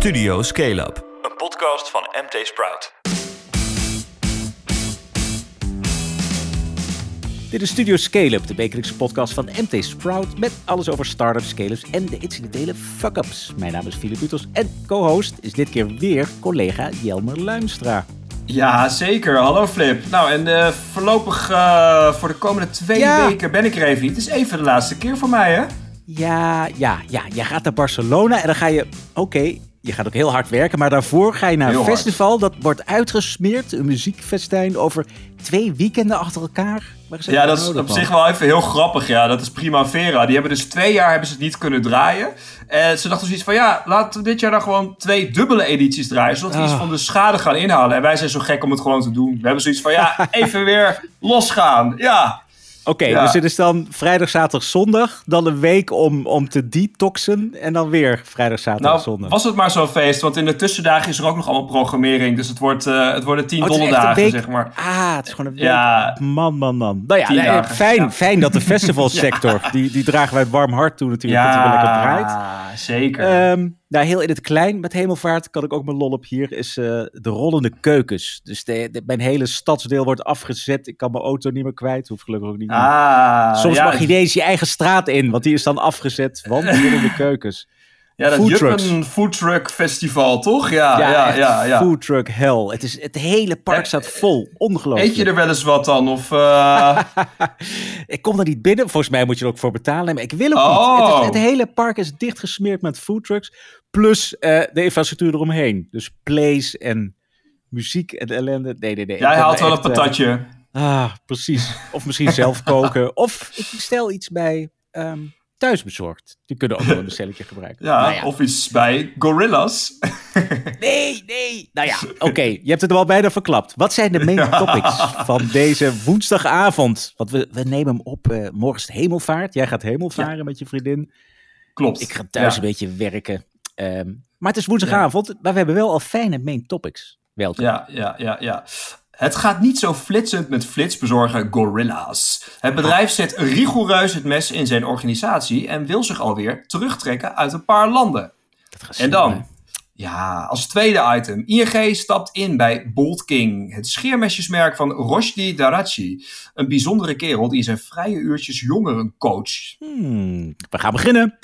Studio Scale Up, een podcast van MT Sprout. Dit is Studio Scale Up, de wekelijkse podcast van MT Sprout met alles over startups, scale-ups en de incidentele fuck-ups. Mijn naam is Filip Butos en co-host is dit keer weer collega Jelmer Luimstra. Ja, zeker. Hallo Flip. Nou, en uh, voorlopig uh, voor de komende twee Ja. weken ben ik er even niet. Het is even de laatste keer voor mij, hè? Ja, ja, ja, je gaat naar Barcelona en dan ga je, oké, je gaat ook heel hard werken, maar daarvoor ga je naar een hard. festival dat wordt uitgesmeerd, een muziekfestijn over twee weekenden achter elkaar. Ja, dat is nodig, op zich wel even heel grappig. Ja, dat is Primavera. Die hebben dus twee jaar hebben ze het niet kunnen draaien. En ze dachten zoiets van, ja, laten we dit jaar dan gewoon twee dubbele edities draaien. Zodat we iets Ah. van de schade gaan inhalen. En wij zijn zo gek om het gewoon te doen. We hebben zoiets van, ja, even weer losgaan. Ja. Oké, Ja. dus het is dan vrijdag, zaterdag, zondag. Dan een week om, om te detoxen. En dan weer vrijdag, zaterdag, Nou, zondag. was het maar zo'n feest. Want in de tussendagen is er ook nog allemaal programmering. Dus het, wordt, eh, het worden tien Oh, dolle dagen, zeg maar. Ah, het is gewoon een week. Ja. Man, man, man. Nou ja, Tien nee, dagen, fijn, ja. fijn dat de festivalsector, die, die dragen wij het warm hart toe natuurlijk, dat die weer lekker draait. Ja, zeker. Ehm, nou, heel in het klein met hemelvaart kan ik ook mijn lol op hier, is eh, de rollende keukens. Dus de, de- mijn hele stadsdeel wordt afgezet. Ik kan mijn auto niet meer kwijt, hoef gelukkig ook niet meer. ah, Soms ja, mag je niet eens je eigen straat in, want die is dan afgezet, want de rollende keukens. Ja, dat Food Juppen trucks. Food Truck Festival, toch? Ja, ja, ja. echt ja, Food truck hell. Het, is, het hele park staat vol. Ongelooflijk. Eet je er wel eens wat dan? Of, eh, Ik kom er niet binnen. Volgens mij moet je er ook voor betalen. Maar ik wil ook Oh. niet. Het, is- het hele park is dichtgesmeerd met foodtrucks. Plus eh, de infrastructuur eromheen. Dus plays en muziek en ellende. Nee, nee, nee. Jij haalt wel een echt, eh, patatje. ah, precies. Of misschien zelf koken. Of ik bestel iets bij ehm, thuisbezorgd. Die kunnen ook wel een bestelletje gebruiken. ja, Nou ja. of iets bij Gorillas. Nee, nee. Nou ja, oké. je hebt het er al bijna verklapt. Wat zijn de main topics van deze woensdagavond? Want we, we nemen hem op. eh, morgen is het hemelvaart. Jij gaat hemelvaren met je vriendin. Klopt. Ik ga thuis ja. een beetje werken. Ehm, maar het is woensdagavond. Maar we hebben wel al fijne main topics. Welkom. Ja, ja, ja, ja. Het gaat niet zo flitsend met flitsbezorger Gorillas. Het bedrijf zet rigoureus het mes in zijn organisatie en wil zich alweer terugtrekken uit een paar landen. Dat En dan, ja, als tweede item. ING stapt in bij Bolt King, het scheermesjesmerk van Roshdi Darachi. Een bijzondere kerel die in zijn vrije uurtjes jongeren coacht. Hmm, we gaan beginnen.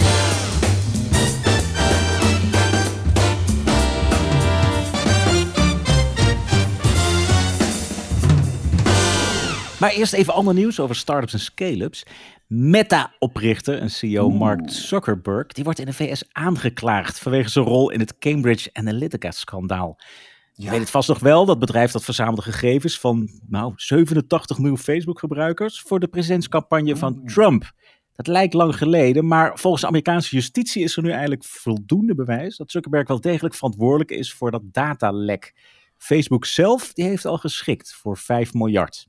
Maar eerst even ander nieuws over startups en scale-ups. Meta-oprichter en CEO Mark Zuckerberg, die wordt in de VS aangeklaagd vanwege zijn rol in het Cambridge Analytica-schandaal. Je weet het vast nog wel, dat bedrijf dat verzamelde gegevens van nou, 87 miljoen Facebook-gebruikers voor de presidentscampagne van Trump. Dat lijkt lang geleden, maar volgens de Amerikaanse justitie is er nu eigenlijk voldoende bewijs dat Zuckerberg wel degelijk verantwoordelijk is voor dat datalek. Facebook zelf, die heeft al geschikt voor 5 miljard.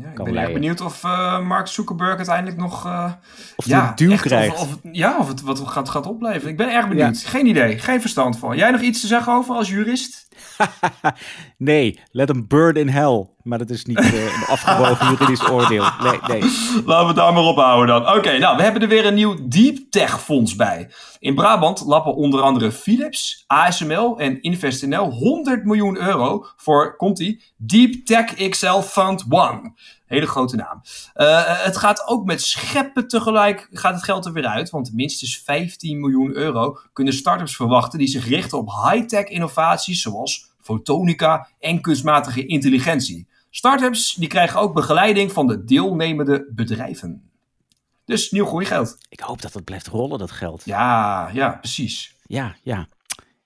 Ja, ik Kan ben erg leiden. benieuwd of eh, Mark Zuckerberg uiteindelijk nog... eh, Of ja, een duw echt krijgt. Of, ja, of het wat gaat, gaat opleveren. Ik ben erg benieuwd. Geen idee, geen verstand van. Jij nog iets te zeggen over als jurist? nee, let hem burn in hell. Maar dat is niet eh, een afgewogen juridisch oordeel. Nee, nee. Laten we het daar maar op houden dan. Oké, nou, we hebben er weer een nieuw Deep Tech fonds bij. In Brabant lappen onder andere Philips, ASML en InvestNL 100 miljoen euro voor, komt-ie, Deep Tech XL Fund 1. Hele grote naam. Eh, het gaat ook met scheppen tegelijk, gaat het geld er weer uit. Want minstens 15 miljoen euro kunnen startups verwachten die zich richten op high-tech innovaties zoals fotonica en kunstmatige intelligentie. Startups die krijgen ook begeleiding van de deelnemende bedrijven. Dus nieuw groeigeld. Ik hoop dat het blijft rollen, dat geld. Ja, ja, precies. Ja, ja.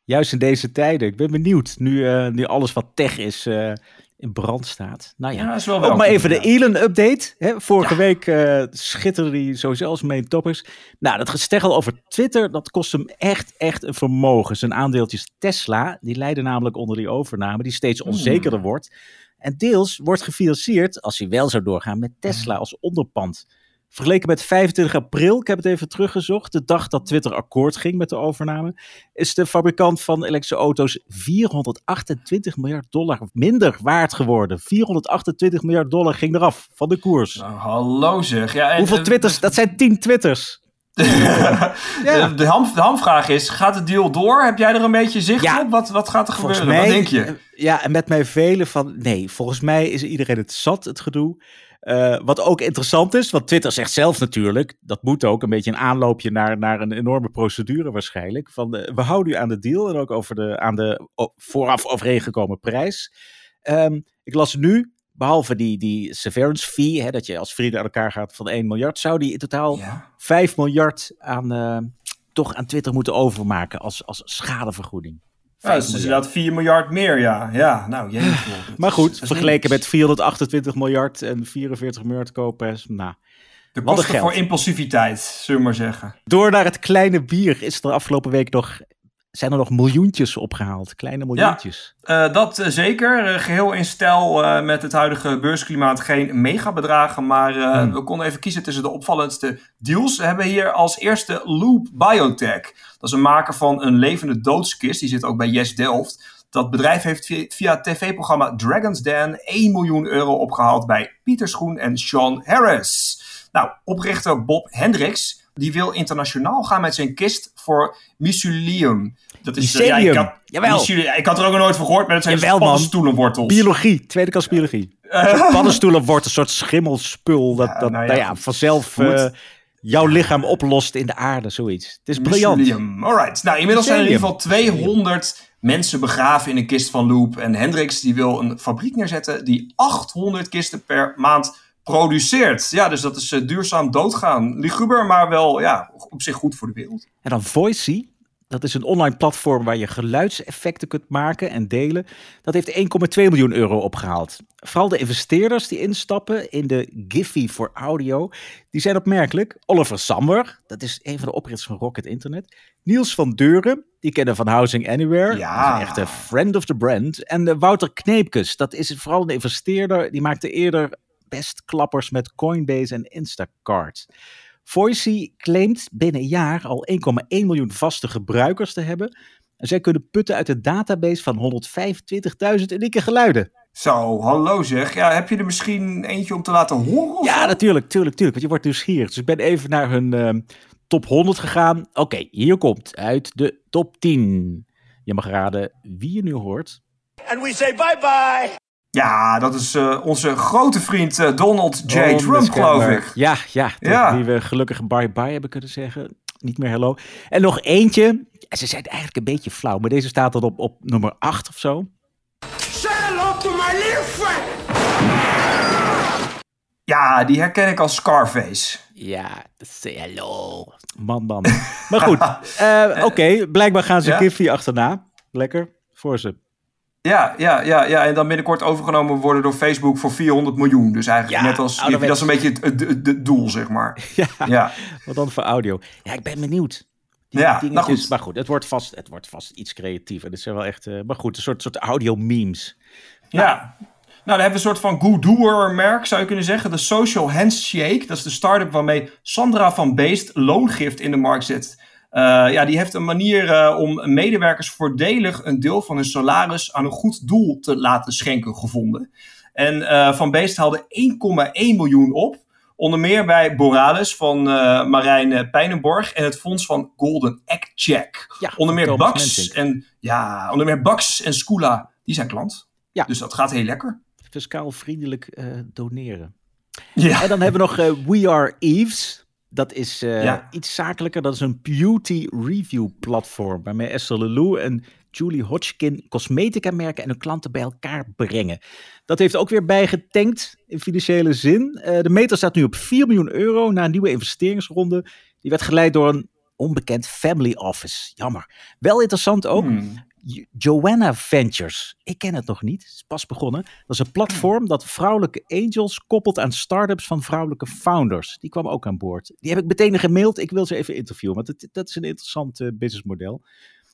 Juist in deze tijden. Ik ben benieuwd. Nu, eh, nu alles wat tech is eh, in brand staat. Nou ja, Ja, ook maar even de. Elon-update. Vorige week eh, schitterde hij sowieso als main topics. Nou, dat gesteggel over Twitter, dat kost hem echt, echt een vermogen. Zijn aandeeltjes Tesla, die lijden namelijk onder die overname, die steeds onzekerder wordt. En deels wordt gefinancierd, als hij wel zou doorgaan, met Tesla als onderpand. Vergeleken met 25 april, ik heb het even teruggezocht, de dag dat Twitter akkoord ging met de overname, is de fabrikant van elektrische auto's 428 miljard dollar minder waard geworden. 428 miljard dollar ging eraf van de koers. Nou, hallo zeg. Ja, en, Hoeveel eh, twitters? Dat zijn 10 twitters. Ja. De, ham, de hamvraag is, gaat de deal door? Heb jij er een beetje zicht Ja. op? Wat, wat gaat er Volgens gebeuren? mij, wat denk je? eh, Ja, en met mij velen van, nee, volgens mij is iedereen het zat, het gedoe. Eh, wat ook interessant is, want Twitter zegt zelf natuurlijk, dat moet ook, een beetje een aanloopje naar, naar een enorme procedure waarschijnlijk. Van, we houden u aan de deal en ook over de, aan de vooraf overeengekomen prijs. Ehm, ik las nu, behalve die, die severance fee, hè, dat je als vrienden aan elkaar gaat van 1 miljard, zou die in totaal Ja. 5 miljard aan, eh, toch aan Twitter moeten overmaken als, als schadevergoeding. Ja, 5 dus inderdaad 4 miljard meer, ja. Ja, nou, jeetje. Dat Maar goed, vergeleken met 428 miljard en 44 miljard koopers. Nou, De kosten voor impulsiviteit, zullen we maar zeggen. door naar het kleine bier is er afgelopen week nog, zijn er nog miljoentjes opgehaald. Kleine miljoentjes. Eh, dat eh, zeker. Eh, geheel in stijl met het huidige beursklimaat geen megabedragen. Maar Hmm. we konden even kiezen tussen de opvallendste deals. We hebben hier als eerste Loop Biotech. Dat is een maker van een levende doodskist. Die zit ook bij Yes Delft. Dat bedrijf heeft via, via het tv-programma Dragon's Den 1 miljoen euro opgehaald bij Pieter Schoen en Sean Harris. Nou, oprichter Bob Hendricks die wil internationaal gaan met zijn kist voor mycelium. Dat is, Mycelium, ik, had, jawel. mycelium- ik had er ook nog nooit van gehoord, maar dat zijn Jawel, dus man. paddenstoelenwortels. Biologie, tweede klas biologie. Paddenstoelen wordt een soort schimmelspul dat, Ja, dat nou nou ja, ja, vanzelf eh, jouw lichaam oplost in de aarde, zoiets. Het is briljant. Mycelium. Alright. Nou, inmiddels zijn er in ieder geval Mycelium. 200 mensen begraven in een kist van Loop. En Hendricks die wil een fabriek neerzetten die 800 kisten per maand produceert. Ja, dus dat is eh, duurzaam doodgaan. Liguber, maar wel ja, op zich goed voor de wereld. En dan Voicy. Dat is een online platform waar je geluidseffecten kunt maken en delen. Dat heeft 1,2 miljoen euro opgehaald. Vooral de investeerders die instappen in de Giphy voor audio, die zijn opmerkelijk. Oliver Samwer, dat is een van de oprichters van Rocket Internet. Niels van Deuren, die kennen van Housing Anywhere. Ja. Dat is een echte friend of the brand. En eh, Wouter Kneepkes, dat is vooral een investeerder. Die maakte eerder best klappers met Coinbase en Instacart. Voicy claimt binnen een jaar al 1,1 miljoen vaste gebruikers te hebben. En zij kunnen putten uit een database van 125.000 unieke geluiden. Zo, hallo zeg. Ja, heb je er misschien eentje om te laten horen? Ja, natuurlijk, tuurlijk, tuurlijk. Want je wordt nieuwsgierig. Dus ik ben even naar hun ehm, top 100 gegaan. Oké, hier komt uit de top 10. Je mag raden wie je nu hoort. and we say bye bye. Ja, dat is eh, onze grote vriend eh, Donald J. Trump, geloof ik. Ja, ja, wie we gelukkig bye-bye hebben kunnen zeggen. Niet meer hello. En nog eentje. En Ze zijn eigenlijk een beetje flauw, maar deze staat dan op, op nummer 8 of zo. Say hello to my little friend. Ja, die herken ik als Scarface. Ja, say hello. Man, man. Maar goed, eh, oké. blijkbaar gaan ze Ja? Kiffy achterna. Lekker voor ze. Ja, ja, ja, ja, en dan binnenkort overgenomen worden door Facebook voor 400 miljoen. Dus eigenlijk Ja, net als, ouderwets. dat is een beetje het, het, het- het doel, zeg maar. Ja, Ja, wat dan voor audio. Ja, ik ben benieuwd. Die Ja, nou goed. Maar goed, het wordt vast, het wordt vast iets creatiever. Dit zijn wel echt, eh, maar goed, een soort, soort audio memes. ja. Nou, dan hebben we een soort van good-doer merk, zou je kunnen zeggen. De Social Handshake, dat is de start-up waarmee Sandra van Beest loongift in de markt zet. Eh, ja, die heeft een manier eh, om medewerkers voordelig een deel van hun salaris aan een goed doel te laten schenken gevonden. En eh, Van Beest haalde 1,1 miljoen op. Onder meer bij Borealis van eh, Marijn Pijnenborg en het fonds van Golden Egg Check. Ja, onder meer Bax en ja, onder meer Bax en Scula, die zijn klant. Ja. Dus dat gaat heel lekker. Fiscaal vriendelijk eh, doneren. Ja. En dan hebben we nog eh, We Are Eves. Dat is eh, Ja. iets zakelijker. Dat is een beauty review platform. Waarmee Esther Lelou en Julie Hodgkin cosmetica merken en hun klanten bij elkaar brengen. Dat heeft ook weer bijgetankt in financiële zin. Eh, de meter staat nu op 4 miljoen euro na een nieuwe investeringsronde. Die werd geleid door een onbekend family office. Jammer. Wel interessant ook. Hmm. Jo- Joanna Ventures. Ik ken het nog niet. Het is pas begonnen. Dat is een platform dat vrouwelijke angels koppelt aan startups van vrouwelijke founders. Die kwam ook aan boord. Die heb ik meteen gemaild. Ik wil ze even interviewen, want het, dat is een interessant eh, businessmodel.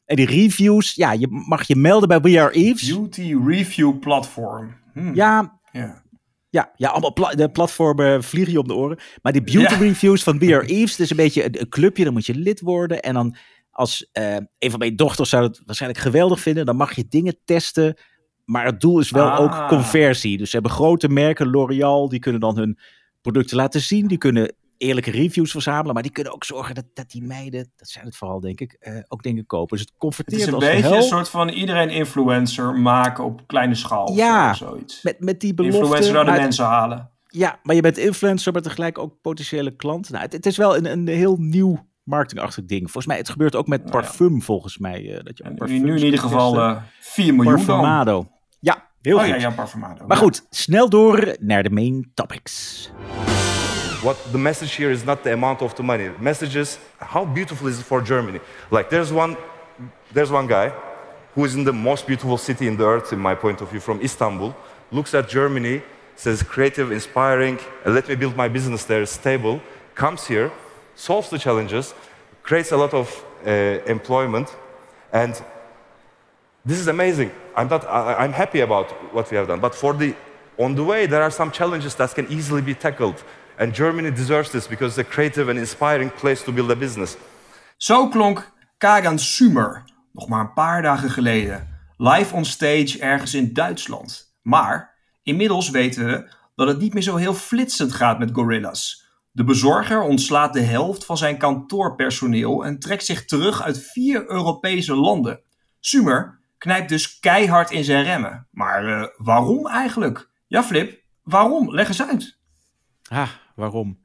En die reviews, ja, je mag je melden bij We Are Eves. Beauty Review Platform. Hmm. Ja, Ja. ja, ja, allemaal pla- de platformen vliegen je om de oren. Maar die beauty Ja. reviews van We Are Eves, dat is een beetje een, een clubje. Dan moet je lid worden. En dan als eh, een van mijn dochters zou het waarschijnlijk geweldig vinden, dan mag je dingen testen. Maar het doel is wel Ah. ook conversie. Dus ze hebben grote merken, L'Oreal, die kunnen dan hun producten laten zien. Die kunnen eerlijke reviews verzamelen, maar die kunnen ook zorgen dat, dat die meiden, dat zijn het vooral denk ik, eh, ook dingen kopen. Dus het Het converteert is een beetje een soort van iedereen influencer maken op kleine schaal. Ja, of zoiets. Met, met die belofte. influencer naar de maar het- mensen halen. Ja, maar je bent influencer, maar tegelijk ook potentiële klant. Nou, het, het is wel een, een heel nieuw marketingachtig ding. Volgens mij, het gebeurt ook met Nou ja. parfum, volgens mij. eh, dat je En nu, parfums nu in ieder geval testen. eh 4 miljoen dan. Parfumado. Ja, heel Oh goed. ja, ja, Parfumado. Maar Ja. goed, snel door naar de main topics. What the message here is not the amount of the money. The message is how beautiful is it for Germany? Like there's one, there's one guy who is in the most beautiful city in the earth, in my point of view, from Istanbul. Looks at Germany, says creative, inspiring. let me build my business there, stable. Comes here, solves the challenges, creates a lot of uh, employment, and this is amazing. I'm not. I, happy about what we have done. But for the on the way, there are some challenges that can easily be tackled. And Germany deserves this because it's a creative and inspiring place to build a business. Zo klonk Kagan Sumer nog maar een paar dagen geleden. Live on stage ergens in Duitsland. Maar inmiddels weten we dat het niet meer zo heel flitsend gaat met Gorillas. De bezorger ontslaat de helft van zijn kantoorpersoneel en trekt zich terug uit vier Europese landen. Sumer knijpt dus keihard in zijn remmen. Maar eh, waarom eigenlijk? Ja, Flip, waarom? Leg eens uit. Ah, waarom?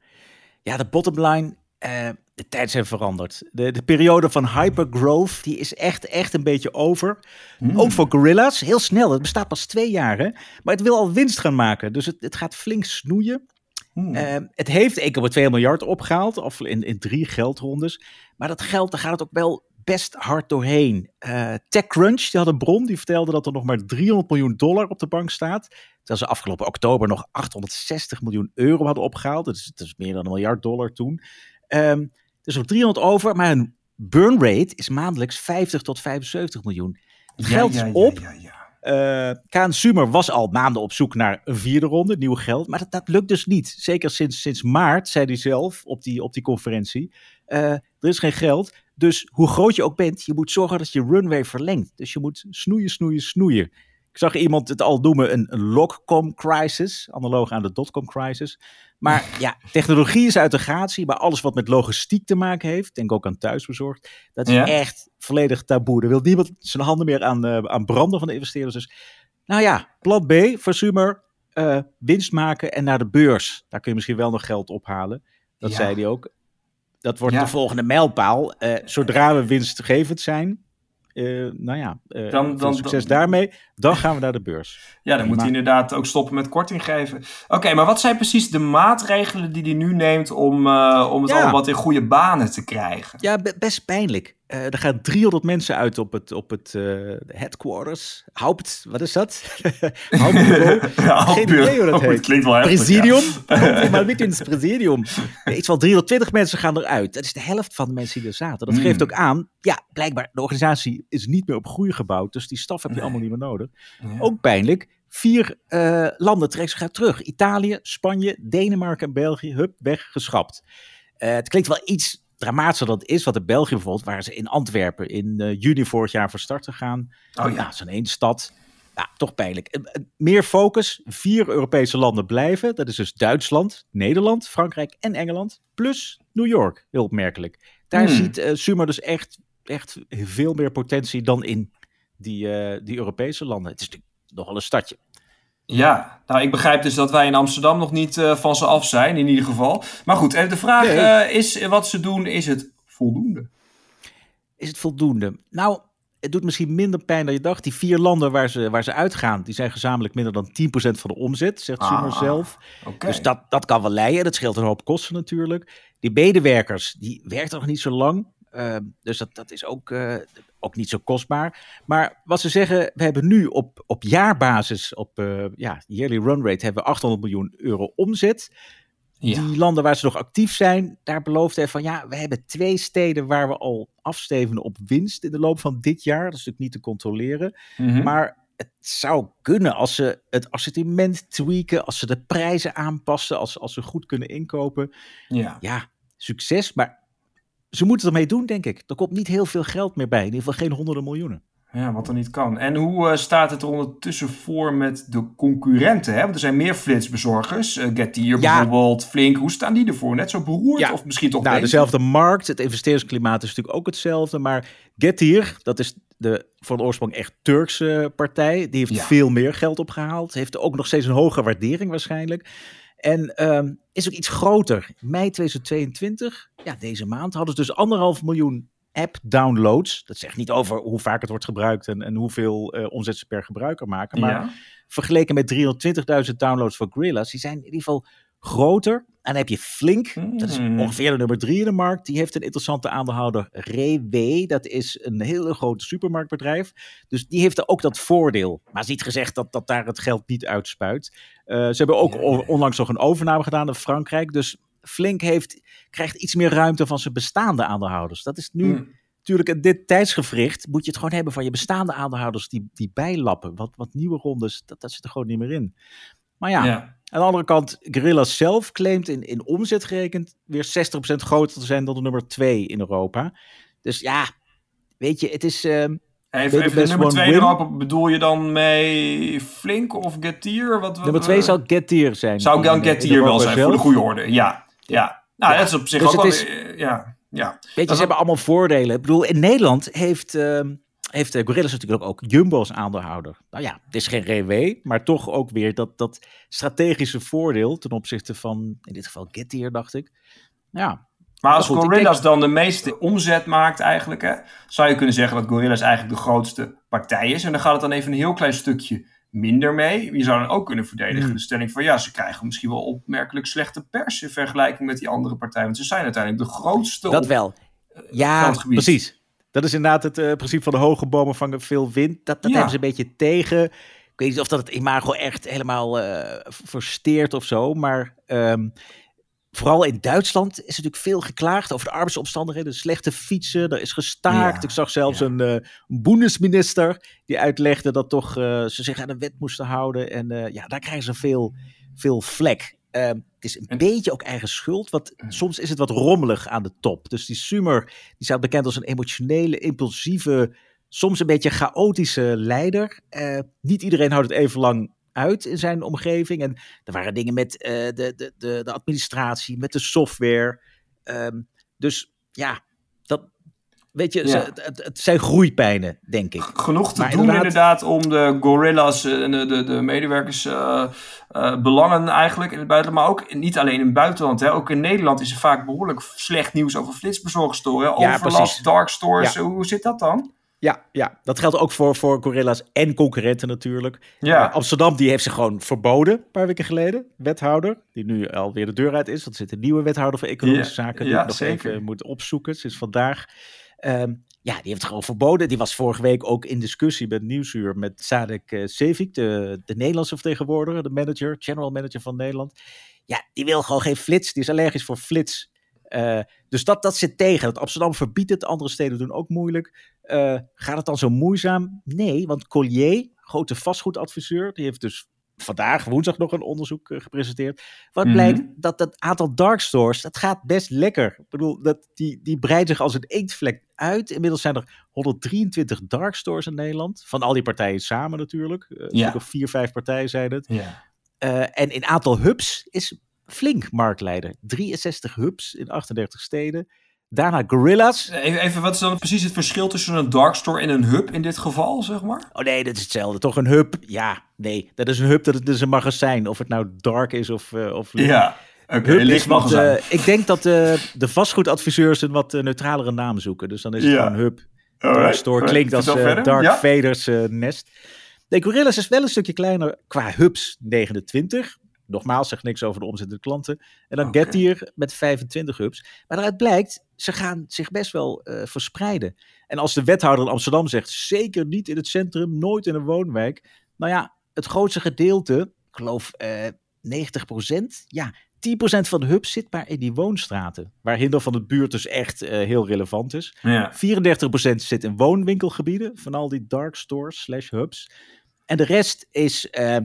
Ja, de bottom line, eh, de tijd zijn veranderd. De, de periode van hypergrowth, die is echt, echt een beetje over. Ook voor Gorillas, heel snel. Het bestaat pas twee jaar, hè? Maar het wil al winst gaan maken. Dus het, het gaat flink snoeien. Eh, het heeft 1,2 miljard opgehaald, of in, in drie geldrondes. Maar dat geld, daar gaat het ook wel best hard doorheen. Eh, TechCrunch, die had een bron, die vertelde dat er nog maar 300 miljoen dollar op de bank staat. Terwijl ze afgelopen oktober nog 860 miljoen euro hadden opgehaald. Dat is, dat is meer dan een miljard dollar toen. Ehm dus nog 300 over, maar hun burn rate is maandelijks 50 tot 75 miljoen. Het geld is op. Ja, Eh Kaan Sumer was al maanden op zoek naar een vierde ronde, nieuw geld. Maar dat, dat lukt dus niet. Zeker sinds, sinds maart, zei hij zelf op die, op die conferentie. Eh, er is geen geld. Dus hoe groot je ook bent, je moet zorgen dat je runway verlengt. Dus je moet snoeien, snoeien, snoeien. Ik zag iemand het al noemen een, logcom crisis, analoog aan de dotcom crisis. Maar ja, technologie is uit de gratie, maar alles wat met logistiek te maken heeft, denk ook aan thuisbezorgd, dat is Ja. echt volledig taboe. Er wil niemand zijn handen meer aan, eh, aan branden van de investeerders. Dus nou ja, plan B voor Sumer, eh, winst maken en naar de beurs. Daar kun je misschien wel nog geld ophalen. Dat Ja. zei hij ook. Dat wordt Ja. de volgende mijlpaal. Eh, zodra we winstgevend zijn, eh, nou ja, eh, Dan- succes dan- daarmee. Dan gaan we naar de beurs. Ja, dan moet hij inderdaad ook stoppen met korting geven. Oké, maar wat zijn precies de maatregelen die hij nu neemt om, eh, om het Ja. allemaal wat in goede banen te krijgen? Ja, be- best pijnlijk. Eh, er gaan 300 mensen uit op het, op het eh, headquarters. Haupt, wat is dat? Hauptbureau. Geen idee hoe dat Oh, heet. het klinkt wel heftig, Presidium? ja. Maar met in het presidium. Ja, Iets van 320 mensen gaan eruit. Dat is de helft van de mensen die er zaten. Dat Hmm. geeft ook aan, ja, blijkbaar, de organisatie is niet meer op groei gebouwd. Dus die staf heb je Nee. allemaal niet meer nodig. Ja. Ook pijnlijk. Vier eh, landen trekken zich terug. Italië, Spanje, Denemarken en België. Hup, weg, geschrapt. Eh, het klinkt wel iets dramatischer dan het is. Want in België bijvoorbeeld waren ze in Antwerpen in eh, juni vorig jaar van start gegaan. Oh ja. Nou, dat een één stad. Ja, toch pijnlijk. Eh, eh, Meer focus. Vier Europese landen blijven. Dat is dus Duitsland, Nederland, Frankrijk en Engeland. Plus New York. Heel opmerkelijk. Daar Hmm. ziet Sumer dus echt, echt veel meer potentie dan in die, die Europese landen. Het is natuurlijk nogal een stadje. Ja, nou ik begrijp dus dat wij in Amsterdam nog niet eh, van ze af zijn, in ieder geval. Maar goed, en de vraag Nee. eh, is, eh, wat ze doen, is het voldoende? Is het voldoende? Nou, het doet misschien minder pijn dan je dacht. Die vier landen waar ze, waar ze uitgaan, die zijn gezamenlijk minder dan 10% van de omzet, zegt Ah, zelf. Oké. Dus dat, dat kan wel leiden. Dat scheelt een hoop kosten natuurlijk. Die medewerkers, die werken nog niet zo lang. Uh, dus dat, dat is ook, uh, ook niet zo kostbaar. Maar wat ze zeggen, we hebben nu op, op jaarbasis, op uh, ja, yearly run rate, hebben we 800 miljoen euro omzet. Ja. Die landen waar ze nog actief zijn, daar belooft hij van ja, we hebben twee steden waar we al afstevenen op winst in de loop van dit jaar. Dat is natuurlijk niet te controleren. Mhm. Maar het zou kunnen als ze het assortiment tweaken, als ze de prijzen aanpassen, als, als ze goed kunnen inkopen. Ja. ja, succes. Maar ze moeten ermee doen, denk ik. Er komt niet heel veel geld meer bij. In ieder geval geen honderden miljoenen. Ja, wat er niet kan. En hoe eh, staat het er ondertussen voor met de concurrenten? Hè? Want er zijn meer flitsbezorgers. Uh, Getir Ja. bijvoorbeeld, Flink. Hoe staan die ervoor? Net zo beroerd? Ja. Of misschien toch Nou, beter? dezelfde markt. Het investeringsklimaat is natuurlijk ook hetzelfde. Maar Getir, dat is de van oorsprong echt Turkse partij. Die heeft Ja. veel meer geld opgehaald. Heeft ook nog steeds een hoge waardering waarschijnlijk. En ehm, is ook iets groter. Mei 2022, ja, deze maand, hadden ze dus anderhalf miljoen app-downloads. Dat zegt niet over hoe vaak het wordt gebruikt en, en hoeveel eh, omzet ze per gebruiker maken. Maar Ja. vergeleken met 320.000 downloads voor Gorillas, die zijn in ieder geval groter. En dan heb je Flink, dat is Mm. ongeveer de nummer drie in de markt. Die heeft een interessante aandeelhouder, Rewe. Dat is een hele grote supermarktbedrijf. Dus die heeft er ook dat voordeel. Maar is niet gezegd dat, dat daar het geld niet uitspuit. Eh, ze hebben ook onlangs nog een overname gedaan in Frankrijk. Dus Flink heeft, krijgt iets meer ruimte van zijn bestaande aandeelhouders. Dat is nu Mm. natuurlijk in dit tijdsgevricht moet je het gewoon hebben van je bestaande aandeelhouders die, die bijlappen. Wat, wat nieuwe rondes, dat, dat zit er gewoon niet meer in. Maar ja, Ja. Aan de andere kant, Gorillas zelf claimt in, in omzet gerekend weer 60% groter te zijn dan de nummer 2 in Europa. Dus ja, weet je, het is... ehm, Even, even de nummer one 2 win. erop. Bedoel je dan mee Flink of Getir? Wat, nummer 2 eh, zou Getir zijn. Zou in, dan eh, in Getir wel Europa zijn, voor de goede orde. Ja, ja. Nou, Ja, dat is op zich dus ook wel... is- ja, ja. Weet je, ze hebben allemaal voordelen. Ik bedoel, in Nederland heeft, ehm heeft eh, Gorillas natuurlijk ook Jumbo als aandeelhouder. Nou ja, het is geen RW, maar toch ook weer dat, dat strategische voordeel ten opzichte van, in dit geval Getir, dacht ik. Ja, Maar als goed, Gorillas dan de meeste omzet maakt eigenlijk, hè, zou je kunnen zeggen dat Gorillas eigenlijk de grootste partij is. En dan gaat het dan even een heel klein stukje minder mee. Je zou dan ook kunnen verdedigen Hmm. de stelling van ja, ze krijgen misschien wel opmerkelijk slechte pers in vergelijking met die andere partijen. Want ze zijn uiteindelijk de grootste dat op- wel. Ja, precies. Dat is inderdaad het eh, principe van de hoge bomen vangen veel wind. Dat, dat Ja. hebben ze een beetje tegen. Ik weet niet of dat het imago echt helemaal eh, versteert of zo. Maar ehm, vooral in Duitsland is natuurlijk veel geklaagd over de arbeidsomstandigheden. Slechte fietsen, er is gestaakt. Ja, Ik zag zelfs ja. een uh, boendesminister die uitlegde dat toch uh, ze zich aan de wet moesten houden. En uh, ja, daar krijgen ze veel, veel vlek. Uh, het is een En- beetje ook eigen schuld. Want soms is het wat rommelig aan de top. Dus die Sumer, die staat bekend als een emotionele, impulsieve, soms een beetje chaotische leider. Uh, niet iedereen houdt het even lang uit in zijn omgeving. En er waren dingen met uh, de, de, de, de, administratie, met de software. Um, dus ja. Weet je, Ja. ze, het, het, zijn groeipijnen, denk ik. genoeg te Maar doen inderdaad- inderdaad om de gorillas en de, de, de medewerkers eh, eh, belangen eigenlijk in het buitenland. Maar ook niet alleen in het buitenland. Hè. Ook in Nederland is er vaak behoorlijk slecht nieuws over flitsbezorgstoren. Ja, Overlast, precies. dark stores. Ja. Hoe zit dat dan? Ja, ja, dat geldt ook voor, voor Gorilla's en concurrenten natuurlijk. Ja. Uh, Amsterdam die heeft zich gewoon verboden een paar weken geleden. Wethouder, die nu alweer de deur uit is. Want er zit een nieuwe wethouder voor economische Ja, zaken. Die ja, ik nog zeker. even moet opzoeken sinds vandaag. Ehm, ja, die heeft het gewoon verboden. Die was vorige week ook in discussie met Nieuwsuur met Sadek uh, Sevik, de, de Nederlandse vertegenwoordiger, de manager, general manager van Nederland. Ja, die wil gewoon geen flits. Die is allergisch voor flits. Uh, dus dat, dat zit tegen. Dat Amsterdam verbiedt het, andere steden doen ook moeilijk. Uh, gaat het dan zo moeizaam? Nee, want Collier, grote vastgoedadviseur, die heeft dus vandaag, woensdag, nog een onderzoek uh, gepresenteerd. Wat Mhm. blijkt dat het aantal dark stores, dat gaat best lekker. Ik bedoel, dat, die, die breidt zich als een eendvlek uit. Inmiddels zijn er 123 dark stores in Nederland. Van al die partijen samen natuurlijk. Uh, Ja. of vier, vijf partijen zijn het. Ja. Uh, en in aantal hubs is flink marktleider. 63 hubs in 38 steden. Daarna Gorillas. Even, even, wat is dan precies het verschil tussen een dark store en een hub in dit geval, zeg maar? Oh nee, dat is hetzelfde. Toch een hub? Ja, nee. Dat is een hub, dat is een magazijn. Of het nou dark is of, uh, of. Ja, magazijn. uh, ik denk dat uh, de vastgoedadviseurs een wat uh, neutralere naam zoeken. Dus dan is het Ja. gewoon hub. Dark Store klinkt als uh. Dark Ja? Vader's uh, nest. Nee, Gorillas is wel een stukje kleiner qua hubs, 29. Nogmaals, zegt niks over de omzet de klanten. En dan Oké. Getir met 25 hubs. Maar daaruit blijkt, ze gaan zich best wel eh, verspreiden. En als de wethouder in Amsterdam zegt, zeker niet in het centrum, nooit in een woonwijk. Nou ja, het grootste gedeelte, ik geloof eh 90% ja, 10% van de hubs zit maar in die woonstraten. Waar hinder van de buurt dus echt eh, heel relevant is. Ja. 34% zit in woonwinkelgebieden van al die dark stores slash hubs. En de rest is eh,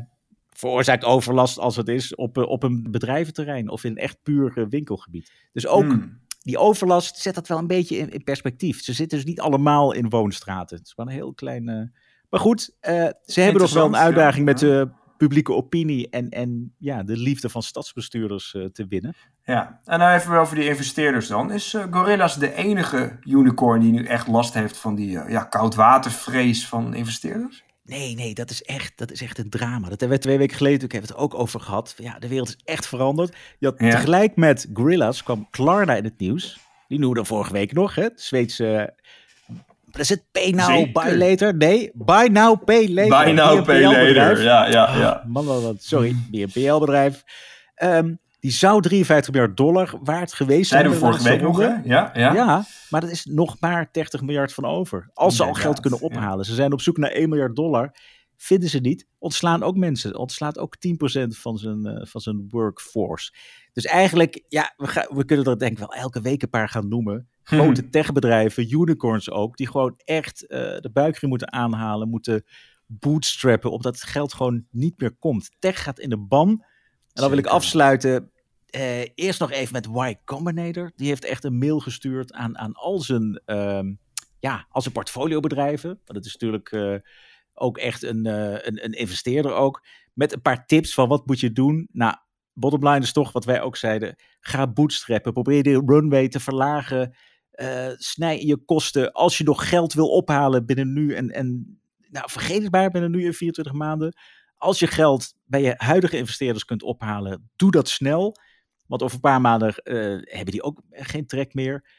veroorzaakt overlast als het is op, eh, op een bedrijventerrein of in een echt puur winkelgebied. Dus ook Hmm. die overlast zet dat wel een beetje in, in perspectief. Ze zitten dus niet allemaal in woonstraten. Het is wel een heel klein... Maar goed, ze hebben nog wel een uitdaging ja. met de publieke opinie en, en ja, de liefde van stadsbestuurders eh, te winnen. Ja, en nou even over die investeerders dan. Is eh, Gorillas de enige unicorn die nu echt last heeft van die eh, ja, koudwatervrees van investeerders? Nee, nee, dat is echt, dat is echt een drama. Dat hebben we twee weken geleden, ik heb het ook over gehad. Ja, de wereld is echt veranderd. Je had Ja. tegelijk met Gorillas kwam Klarna in het nieuws. Die noemde vorige week nog, hè? De Zweedse... Is het? Pay now, Zeker. buy later? Nee, buy now, pay later. Buy now, pay later. Ja, ja, ja. Ah, Man, wat, sorry, BNPL-bedrijf. Ehm, die zou 53 miljard dollar waard geweest zijn. Zeiden we vorige week nog, hè? Ja, ja. Ja, maar dat is nog maar 30 miljard van over. Als ze al geld kunnen ja. ophalen. Ze zijn op zoek naar 1 miljard dollar. Vinden ze niet. Ontslaan ook mensen. Ontslaat ook 10% van zijn, eh, van zijn workforce. Dus eigenlijk, ja, we, gaan, we kunnen er denk ik wel elke week een paar gaan noemen. Grote techbedrijven, unicorns ook, die gewoon echt eh, de buikriem moeten aanhalen, moeten bootstrappen, omdat het geld gewoon niet meer komt. Tech gaat in de ban. En dan wil ik afsluiten. eh, eerst nog even met Y Combinator. Die heeft echt een mail gestuurd aan, aan al zijn, ehm, ja, al zijn portfoliobedrijven. Want het is natuurlijk ook echt een, eh, een, een investeerder ook. Met een paar tips van wat moet je doen. Nou, bottom line is toch wat wij ook zeiden. Ga bootstrappen. Probeer de runway te verlagen. Eh, snij in je kosten. Als je nog geld wil ophalen binnen nu en, en nou, vergeet het maar binnen nu en 24 maanden. Als je geld bij je huidige investeerders kunt ophalen, doe dat snel. Want over een paar maanden eh, hebben die ook geen trek meer.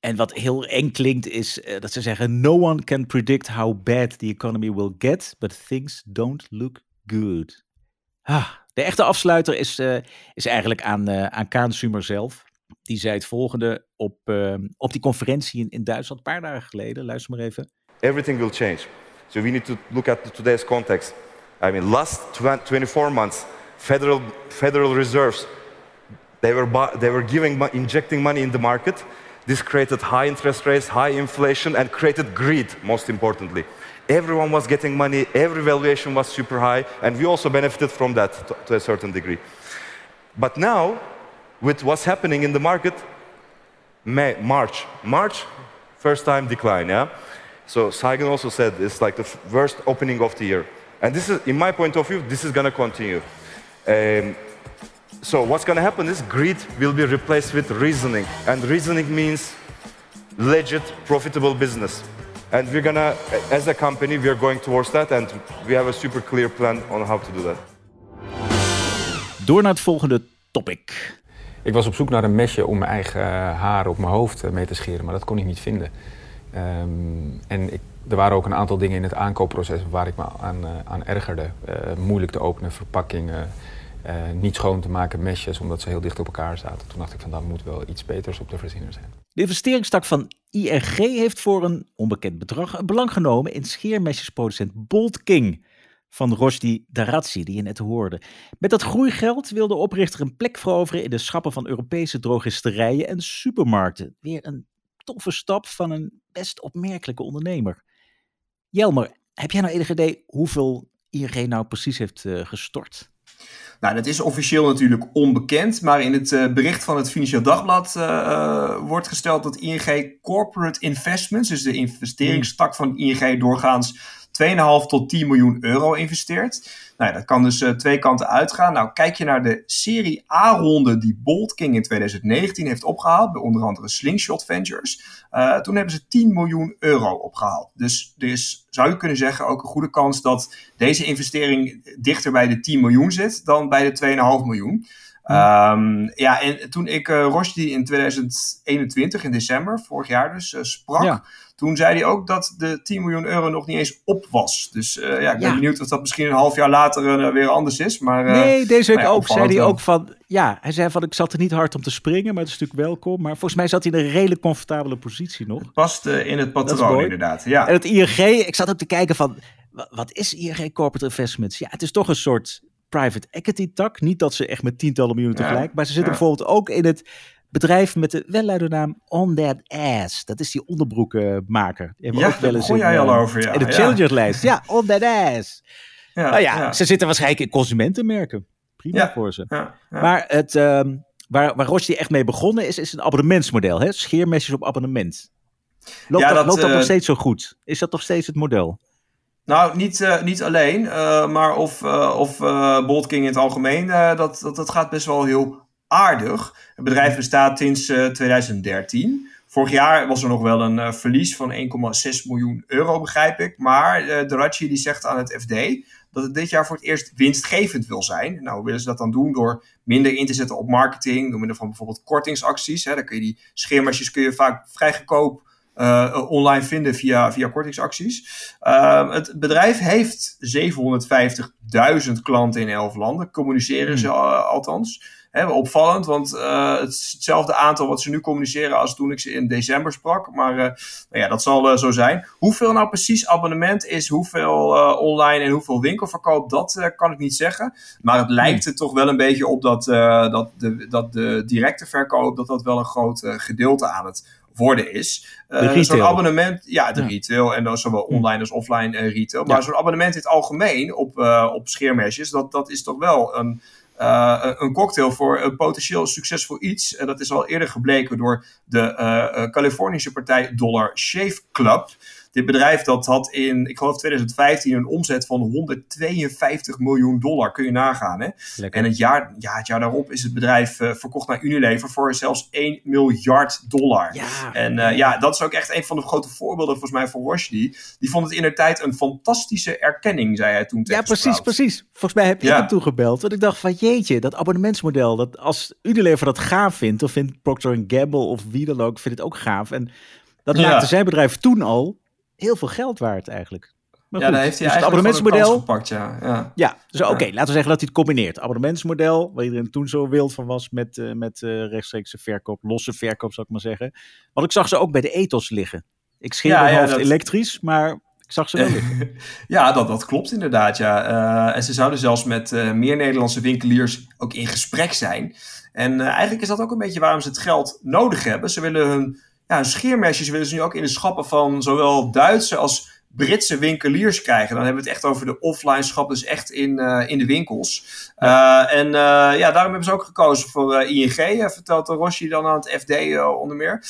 En wat heel eng klinkt is eh, dat ze zeggen: No one can predict how bad the economy will get, but things don't look good. Ah, de echte afsluiter is, eh, is eigenlijk aan, eh aan Kaan Sumer zelf. Die zei het volgende op, op die conferentie in, in Duitsland een paar dagen geleden. Luister maar even. everything will change. So we need to look at today's context. I mean, last twen- 24 months, federal federal reserves they were they were giving injecting money in the market. This created high interest rates, high inflation, and created greed. Most importantly, everyone was getting money. Every valuation was super high, and we also benefited from that to, to a certain degree. But now, with what's happening in the market, May, March, March, first time decline, yeah? So Saigon also said it's like the worst opening of the year. And this is, in my point of view, this is gonna continue. Um, so what's gonna happen is greed will be replaced with reasoning. And reasoning means legit, profitable business. And we're gonna, as a company, we are going towards that and we have a super clear plan on how to do that. Door naar het volgende topic. Ik was op zoek naar een mesje om mijn eigen eh, haar op mijn hoofd eh, mee te scheren, maar dat kon ik niet vinden. Ehm, en ik, er waren ook een aantal dingen in het aankoopproces waar ik me aan, eh, aan ergerde. Eh, moeilijk te openen verpakkingen, eh, niet schoon te maken mesjes omdat ze heel dicht op elkaar zaten. Toen dacht ik van daar moet wel iets beters op te verzinnen zijn. De investeringstak van ING heeft voor een onbekend bedrag belang genomen in scheermesjesproducent Bolt King van Rosdi Darazzi, die je net hoorde. Met dat groeigeld wil de oprichter een plek veroveren in de schappen van Europese drogisterijen en supermarkten. Weer een toffe stap van een best opmerkelijke ondernemer. Jelmer, heb jij nou enig idee hoeveel ING nou precies heeft eh, gestort? Nou, dat is officieel natuurlijk onbekend, maar in het eh, bericht van het Financieel Dagblad eh, eh, wordt gesteld dat ING Corporate Investments, dus de investeringstak van ING doorgaans 2,5 tot 10 miljoen euro investeert. Nou, dat kan dus eh, twee kanten uitgaan. Nou, kijk je naar de Serie A-ronde die Bolt King in 2019 heeft opgehaald, bij onder andere Slingshot Ventures. Eh, toen hebben ze 10 miljoen euro opgehaald. Dus er is, zou je kunnen zeggen, ook een goede kans dat deze investering dichter bij de 10 miljoen zit dan bij de 2,5 miljoen. Ehm, ja, en toen ik uh, Rushdie in 2021, in december, vorig jaar dus, uh, sprak, Ja. toen zei hij ook dat de 10 miljoen euro nog niet eens op was. Dus uh, ja, ik ben Ja. benieuwd of dat misschien een half jaar later uh, weer anders is. Maar, Nee, deze week nou ja, ook. Zei hij ook van. Ja, hij zei van ik zat er niet hard om te springen, maar het is natuurlijk welkom. Maar volgens mij zat hij in een redelijk comfortabele positie nog. Past uh, in het patroon inderdaad. Ja. En het ING, ik zat ook te kijken van wa- wat is ING Corporate Investments? Ja, het is toch een soort private equity tak. Niet dat ze echt met tientallen miljoenen Ja, tegelijk, maar ze zitten ja. bijvoorbeeld ook in het bedrijf met de welluide naam On That Ass. Dat is die onderbroekenmaker. Die Ja, ook wel eens jij al eh, over, ja. in de. Challengerslijst. Ja, On That Ass. Ja, nou ja, ze zitten waarschijnlijk in consumentenmerken. Prima voor ze. Maar het, ehm, waar, waar Roche echt mee begonnen is, is een abonnementsmodel. Hè? Scheermesjes op abonnement. Loopt, Ja, dat, dat, loopt dat eh, nog steeds zo goed? Is dat nog steeds het model? Nou, niet, eh, niet alleen, eh, maar of, eh of Bolt King in het algemeen, dat, dat, dat gaat best wel heel aardig. Het bedrijf bestaat sinds eh, 2013. Vorig jaar was er nog wel een verlies van 1,6 miljoen euro, begrijp ik. Maar Darachi die zegt aan het FD dat het dit jaar voor het eerst winstgevend wil zijn. Nou, willen ze dat dan doen? Door minder in te zetten op marketing, door middel van bijvoorbeeld kortingsacties. Hè. Dan kun je die schermesjes kun je vaak vrij goedkoop eh, online vinden via, via kortingsacties. Ehm, het bedrijf heeft 750.000 klanten in 11 landen. Communiceren ze eh, althans. Opvallend, want eh, het is hetzelfde aantal wat ze nu communiceren als toen ik ze in december sprak. Maar nou ja, dat zal zo zijn. Hoeveel nou precies abonnement is, hoeveel online en hoeveel winkelverkoop, dat kan ik niet zeggen. Maar het lijkt er toch wel een beetje op dat, dat, de, dat de directe verkoop, dat dat wel een groot gedeelte aan het worden is. Retail. Zo'n abonnement, ja, de Ja. retail en dan zowel online als offline eh, retail. Maar Ja. zo'n abonnement in het algemeen op, eh, op scheermesjes, dat, dat is toch wel een, een cocktail voor een potentieel succesvol iets. En dat is al eerder gebleken door de Californische partij Dollar Shave Club. Dit bedrijf dat had in, ik geloof 2015, een omzet van 152 miljoen dollar. Kun je nagaan, hè? Lekker. En het jaar, ja, het jaar daarop is het bedrijf eh, verkocht naar Unilever voor zelfs 1 miljard dollar. Ja. En eh, ja, dat is ook echt een van de grote voorbeelden volgens mij voor Rushdie. Die vond het in de tijd een fantastische erkenning, zei hij toen Ja, precies, Sprout. precies. Volgens mij heb je Ja. hem toegebeld. Want ik dacht van jeetje, dat abonnementsmodel. Dat als Unilever dat gaaf vindt, of vindt Procter Gamble of wie dan ook, vindt het ook gaaf. En dat Ja. maakte zijn bedrijf toen al heel veel geld waard eigenlijk. Maar Ja, daar heeft hij dus het eigenlijk abonnementsmodel. kans gepakt, ja. ja. Ja, dus oké, laten we zeggen dat hij het combineert. Abonnementsmodel, waar iedereen toen zo wild van was met, eh met eh, rechtstreekse verkoop, losse verkoop zou ik maar zeggen. Want ik zag ze ook bij de ethos liggen. Ik scheer Ja, ja, hoofd dat- elektrisch, maar ik zag ze wel liggen. Ja, dat, dat klopt inderdaad. Ja. Eh, en ze zouden zelfs met meer Nederlandse winkeliers ook in gesprek zijn. En eigenlijk is dat ook een beetje waarom ze het geld nodig hebben. Ze willen hun, ja, scheermesjes willen ze nu ook in de schappen van zowel Duitse als Britse winkeliers krijgen. Dan hebben we het echt over de offline schap, dus echt in, eh, in de winkels. Eh, en eh, ja, daarom hebben ze ook gekozen voor ING, vertelt Rossi dan aan het FD onder meer.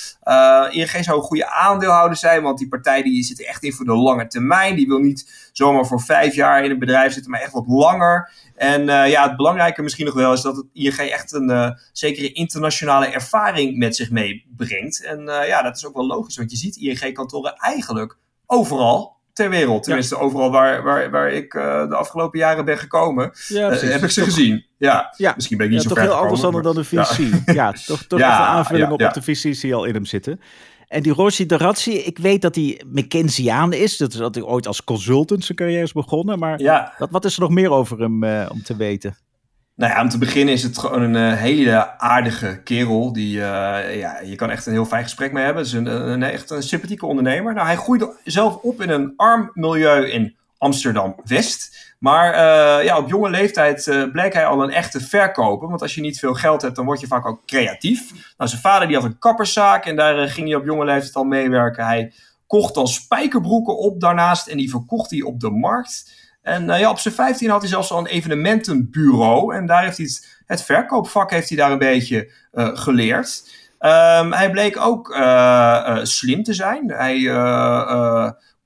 ING zou een goede aandeelhouder zijn, want die partij die zit echt in voor de lange termijn. Die wil niet zomaar voor vijf jaar in een bedrijf zitten, maar echt wat langer. En ja, het belangrijke misschien nog wel is dat het ING echt een zekere internationale ervaring met zich meebrengt. En ja, dat is ook wel logisch, want je ziet ING-kantoren eigenlijk overal ter wereld. Tenminste, overal waar, waar, waar ik eh, de afgelopen jaren ben gekomen, Ja, eh, heb ik ze gezien. Ja, Ja. misschien ben ik niet Ja, zo toch ver heel anders gekomen, dan, dan de VC. Ja, toch, toch even een aanvulling op, op de VC's die al in hem zitten. En die Rossi Darazzi, ik weet dat hij McKinseyaan is. Dat is dat hij ooit als consultant zijn carrière is begonnen. Maar Ja, wat, wat is er nog meer over hem eh, om te weten? Nou ja, om te beginnen is het gewoon een eh, hele aardige kerel. Die, eh, ja, je kan echt een heel fijn gesprek mee hebben. Het is een, echt een sympathieke ondernemer. Nou, hij groeide zelf op in een arm milieu in Amsterdam-West. Maar eh, ja, op jonge leeftijd bleek hij al een echte verkoper. Want als je niet veel geld hebt, dan word je vaak ook creatief. Nou, zijn vader die had een kapperszaak en daar ging hij op jonge leeftijd al meewerken. Hij kocht dan spijkerbroeken op daarnaast en die verkocht hij op de markt. En eh, ja, op zijn 15 had hij zelfs al een evenementenbureau. En daar heeft hij het, verkoopvak heeft hij daar een beetje eh, geleerd. Ehm, hij bleek ook eh, slim te zijn. Hij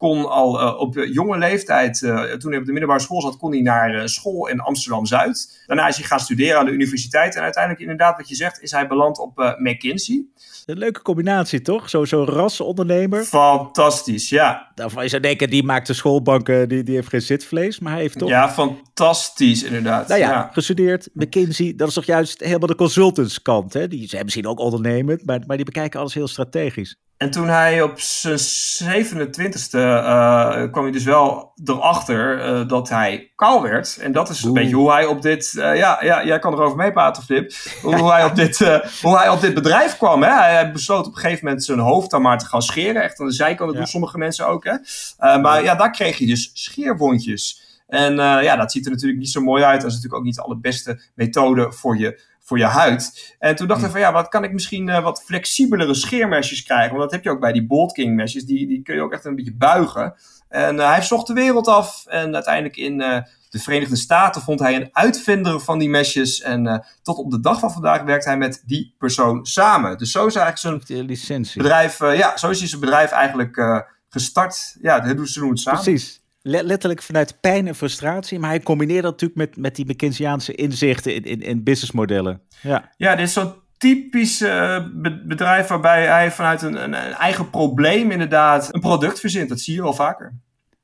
kon al eh, op jonge leeftijd, eh, toen hij op de middelbare school zat, kon hij naar eh, school in Amsterdam-Zuid. Daarna is hij gaan studeren aan de universiteit. En uiteindelijk, inderdaad, wat je zegt, is hij beland op McKinsey. Een leuke combinatie, toch? Zo'n zo rasondernemer. Fantastisch, ja. Daarvan zou denken, die maakt de schoolbanken, die, die heeft geen zitvlees. Maar hij heeft toch, Ja, fantastisch, inderdaad. nou ja, ja. gestudeerd. McKinsey, dat is toch juist helemaal de consultantskant. Hè? Die zijn misschien ook ondernemend, maar, maar die bekijken alles heel strategisch. En toen hij op zijn 27e uh, kwam hij dus wel erachter uh, dat hij kaal werd. En dat is een beetje hoe hij op dit... Uh, ja, ja, jij kan erover meepraten, Flip. hoe, hij op dit, uh, hoe hij op dit bedrijf kwam. Hè? Hij besloot op een gegeven moment zijn hoofd dan maar te gaan scheren. Echt aan de zijkant, dat Ja. doen sommige mensen ook. Hè? Maar ja, daar kreeg hij dus scheerwondjes. En ja, dat ziet er natuurlijk niet zo mooi uit. Dat is natuurlijk ook niet de allerbeste methode voor je, voor je huid. En toen dacht ik van ja, wat kan ik misschien eh, wat flexibelere scheermesjes krijgen? Want dat heb je ook bij die Bold King mesjes. Die, die kun je ook echt een beetje buigen. En eh, hij zocht de wereld af. En uiteindelijk in eh, de Verenigde Staten vond hij een uitvinder van die mesjes. En tot op de dag van vandaag werkt hij met die persoon samen. Dus zo is eigenlijk zijn bedrijf, ja, zo is hij zijn bedrijf eigenlijk gestart. Ja, dat doen ze doen het samen. Precies. Le- letterlijk vanuit pijn en frustratie. Maar hij combineert dat natuurlijk met, met die McKinseyaanse inzichten in, in, in businessmodellen. Ja. Ja, dit is zo'n typisch eh, be- bedrijf waarbij hij vanuit een, een, een eigen probleem inderdaad een product verzint. Dat zie je wel vaker.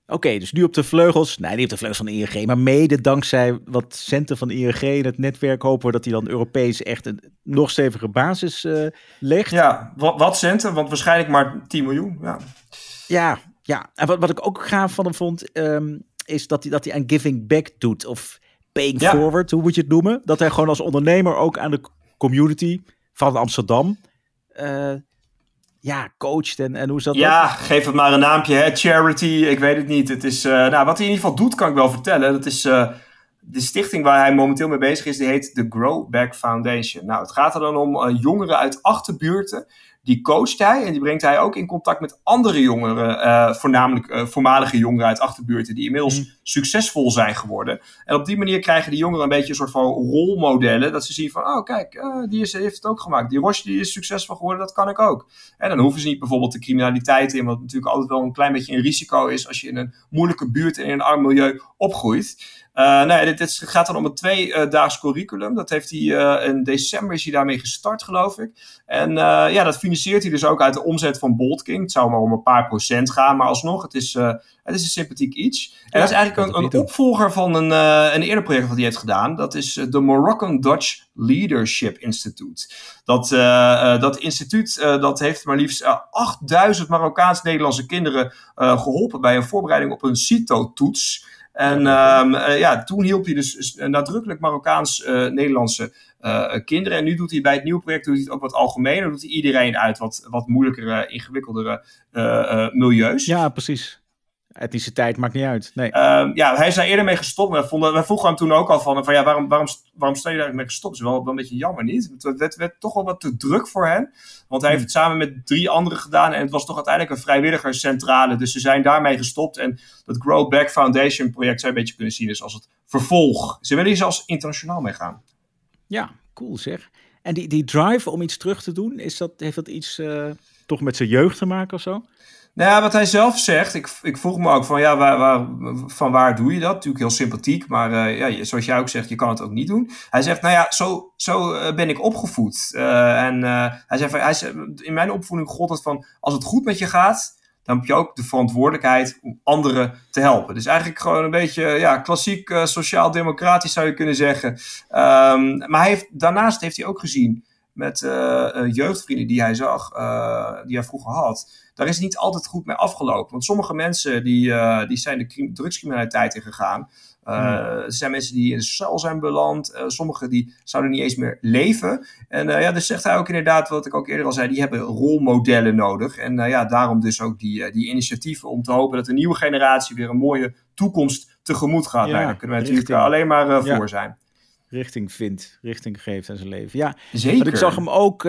Oké, dus nu op de vleugels. Nee, niet op de vleugels van de ING. Maar mede dankzij wat centen van de ING in het netwerk hopen we dat hij dan Europees echt een nog stevige basis eh, legt. Ja, wat, wat centen, want waarschijnlijk maar 10 miljoen. Ja. Ja, ja. En wat, wat ik ook gaaf van hem vond, ehm, is dat hij, dat hij aan giving back doet. Of paying Ja. forward, hoe moet je het noemen? Dat hij gewoon als ondernemer ook aan de community van Amsterdam, eh, ja, coacht. En, en hoe is dat? Ja, geef het maar een naampje, hè? charity, ik weet het niet. Het is, eh, nou, wat hij in ieder geval doet, kan ik wel vertellen. Dat is eh, de stichting waar hij momenteel mee bezig is, die heet de Grow Back Foundation. Nou, het gaat er dan om jongeren uit achterbuurten. Die coacht hij en die brengt hij ook in contact met andere jongeren, eh, voornamelijk eh, voormalige jongeren uit achterbuurten, die inmiddels succesvol zijn geworden. En op die manier krijgen die jongeren een beetje een soort van rolmodellen. Dat ze zien van, oh kijk, eh, die is, heeft het ook gemaakt. Die Roche die is succesvol geworden, dat kan ik ook. En dan hoeven ze niet bijvoorbeeld de criminaliteit in, wat natuurlijk altijd wel een klein beetje een risico is als je in een moeilijke buurt en in een arm milieu opgroeit. Nee, dit, dit gaat dan om een tweedaags curriculum. Dat heeft hij in december is hij daarmee gestart, geloof ik. En ja, dat financiert hij dus ook uit de omzet van Bolt King. Het zou maar om een paar procent gaan, maar alsnog, het is, eh, het is een sympathiek iets. En dat is eigenlijk dat een, opvolger van een, eh, een eerder project wat hij heeft gedaan. Dat is eh, de Moroccan Dutch Leadership Institute. Dat, dat instituut dat heeft maar liefst eh, 8000 Marokkaans-Nederlandse kinderen eh, geholpen bij een voorbereiding op een CITO-toets. En ehm, ja, toen hielp hij dus eh, nadrukkelijk Marokkaans-Nederlandse kinderen. En nu doet hij bij het nieuwe project doet hij het ook wat algemener. Doet hij iedereen uit wat, wat moeilijkere, ingewikkeldere eh, eh, milieus. Ja, precies. Etniciteit maakt niet uit. Nee. Ehm, ja, hij is daar eerder mee gestopt. Wij, vonden, wij vroegen hem toen ook al van, van ja, waarom, waarom, waarom sta je daar mee gestopt? Dat is wel, wel een beetje jammer, niet? Het werd, werd toch wel wat te druk voor hen. Want hij heeft het samen met drie anderen gedaan. En het was toch uiteindelijk een vrijwilligerscentrale. Dus ze zijn daarmee gestopt. En dat Grow Back Foundation project zou je een beetje kunnen zien dus als het vervolg. Ze willen hier zelfs internationaal mee gaan. Ja, cool zeg. En die, die drive om iets terug te doen, is dat, heeft dat iets eh, toch met zijn jeugd te maken of zo? Nou ja, wat hij zelf zegt, ik, ik vroeg me ook van, ja, waar, waar, van waar doe je dat? Natuurlijk heel sympathiek, maar eh, ja, zoals jij ook zegt, je kan het ook niet doen. Hij zegt, nou ja, zo, zo eh, ben ik opgevoed. En hij zegt, van, hij in mijn opvoeding gold het van, als het goed met je gaat, dan heb je ook de verantwoordelijkheid om anderen te helpen. Dus eigenlijk gewoon een beetje ja, klassiek eh, sociaal-democratisch zou je kunnen zeggen. Ehm, maar hij heeft, daarnaast heeft hij ook gezien met eh, eh, jeugdvrienden die hij zag, die hij vroeger had. Daar is niet altijd goed mee afgelopen. Want sommige mensen die, die zijn de crim- drugscriminaliteit ingegaan. Eh Er zijn mensen die in de cel zijn beland. Uh, sommigen die zouden niet eens meer leven. En uh, ja, dus zegt hij ook inderdaad, wat ik ook eerder al zei, die hebben rolmodellen nodig. En ja, daarom dus ook die, die initiatieven om te hopen dat de nieuwe generatie weer een mooie toekomst tegemoet gaat. Ja, nou, daar kunnen we natuurlijk alleen maar voor zijn. Richting vindt, richting geeft aan zijn leven. Ja, zeker. Want ik zag hem ook,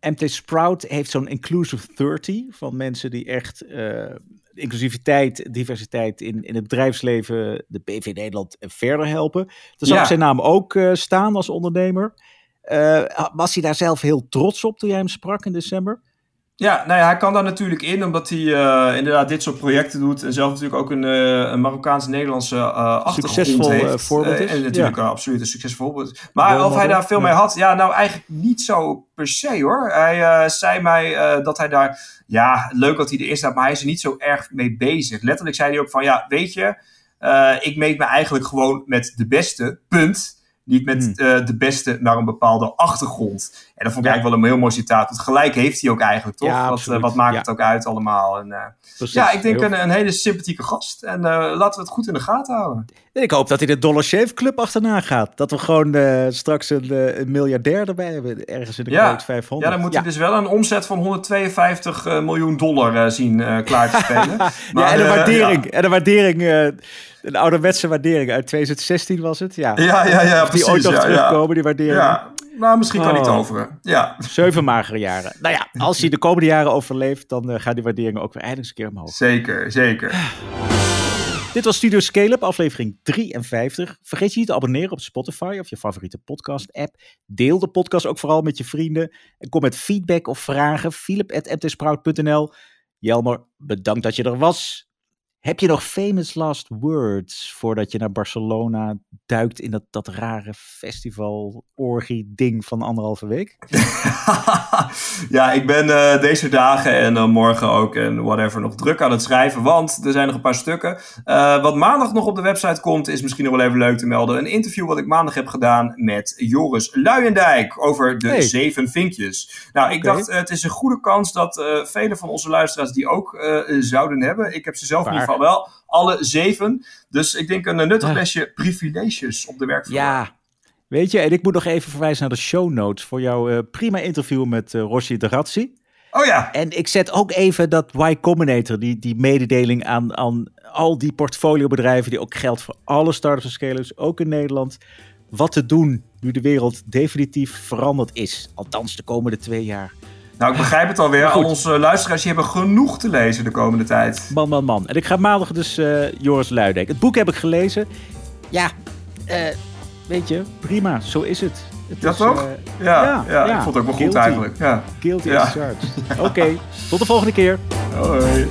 MT Sprout heeft zo'n Inclusive 30 van mensen die echt uh, inclusiviteit, diversiteit in, in het bedrijfsleven, de PV Nederland verder helpen. Daar zag ja. zijn naam ook uh, staan als ondernemer. Uh, was hij daar zelf heel trots op toen jij hem sprak in december? Ja, nou ja, hij kan daar natuurlijk in, omdat hij uh, inderdaad dit soort projecten doet. En zelf natuurlijk ook een, uh, een Marokkaans-Nederlandse uh, achtergrond succesvol, heeft. voorbeeld is. en natuurlijk ja. absoluut een succesvol voorbeeld. Maar Wel of hij daar veel ja. mee had, ja, nou eigenlijk niet zo per se hoor. Hij zei mij dat hij daar, ja, leuk dat hij erin staat, maar hij is er niet zo erg mee bezig. Letterlijk zei hij ook van, ja, weet je, ik meet me eigenlijk gewoon met de beste, punt. Niet met hmm. uh, de beste naar een bepaalde achtergrond. En dat vond ik ja. eigenlijk wel een heel mooi citaat. Want gelijk heeft hij ook eigenlijk, toch? Ja, wat, uh, wat, maakt ja. het ook uit allemaal? En, uh, ja, ik denk een, een, hele sympathieke gast. En eh, laten we het goed in de gaten houden. En ik hoop dat hij de Dollar Shave Club achterna gaat. Dat we gewoon eh, straks een, een, miljardair erbij hebben. Ergens in de ja. 500. Ja, dan moet hij dus wel een omzet van 152 eh, miljoen dollar zien klaar te spelen. maar, ja, en een waardering. En een waardering een ouderwetse waardering uit 2016 was het, ja. Ja, ja, ja, die ooit nog ja, ja. terugkomen, die waardering. Ja, nou, misschien kan hij Oh. toveren. Ja, Zeven magere jaren. Nou ja, als hij de komende jaren overleeft, dan eh, gaan die waarderingen ook weer eindelijk een keer omhoog. zeker, zeker. Dit was Studio Scale-up, aflevering 53. Vergeet je niet te abonneren op Spotify of je favoriete podcast-app. Deel de podcast ook vooral met je vrienden. En kom met feedback of vragen. philip.mtsprout.nl Jelmer, bedankt dat je er was. Heb je nog famous last words voordat je naar Barcelona duikt in dat, dat rare festival-orgie-ding van anderhalve week? ja, ik ben eh, deze dagen en eh, morgen ook en whatever nog druk aan het schrijven. Want er zijn nog een paar stukken. Eh, wat maandag nog op de website komt, is misschien nog wel even leuk te melden. Een interview wat ik maandag heb gedaan met Joris Luijendijk over de Hey. zeven vinkjes. Nou, ik dacht, het is een goede kans dat eh vele van onze luisteraars die ook zouden hebben. Ik heb ze zelf Waar? Geval wel, alle zeven. Dus ik denk een eh, nuttig lesje privileges op de werkvloer. Ja, weet je, en ik moet nog even verwijzen naar de show notes voor jouw eh, prima interview met uh, Rossi de Razzi. Oh ja, En ik zet ook even dat Y Combinator, die, die mededeling aan, aan al die portfoliobedrijven, die ook geldt voor alle startups en scalers, ook in Nederland. Wat te doen nu de wereld definitief veranderd is. Althans de komende twee jaar. Nou ik begrijp het alweer. Al onze luisteraars die hebben genoeg te lezen de komende tijd. Man, man, man. En ik ga maandag dus eh, Joris Luidijk. Het boek heb ik gelezen. Ja, eh, weet je, prima, zo is het. het Ja, is, toch? eh, Ja, ja, ja, ja. ik vond het ook wel goed eigenlijk. Ja. guilty Ja. as charged. Oké, tot de volgende keer. Hoi.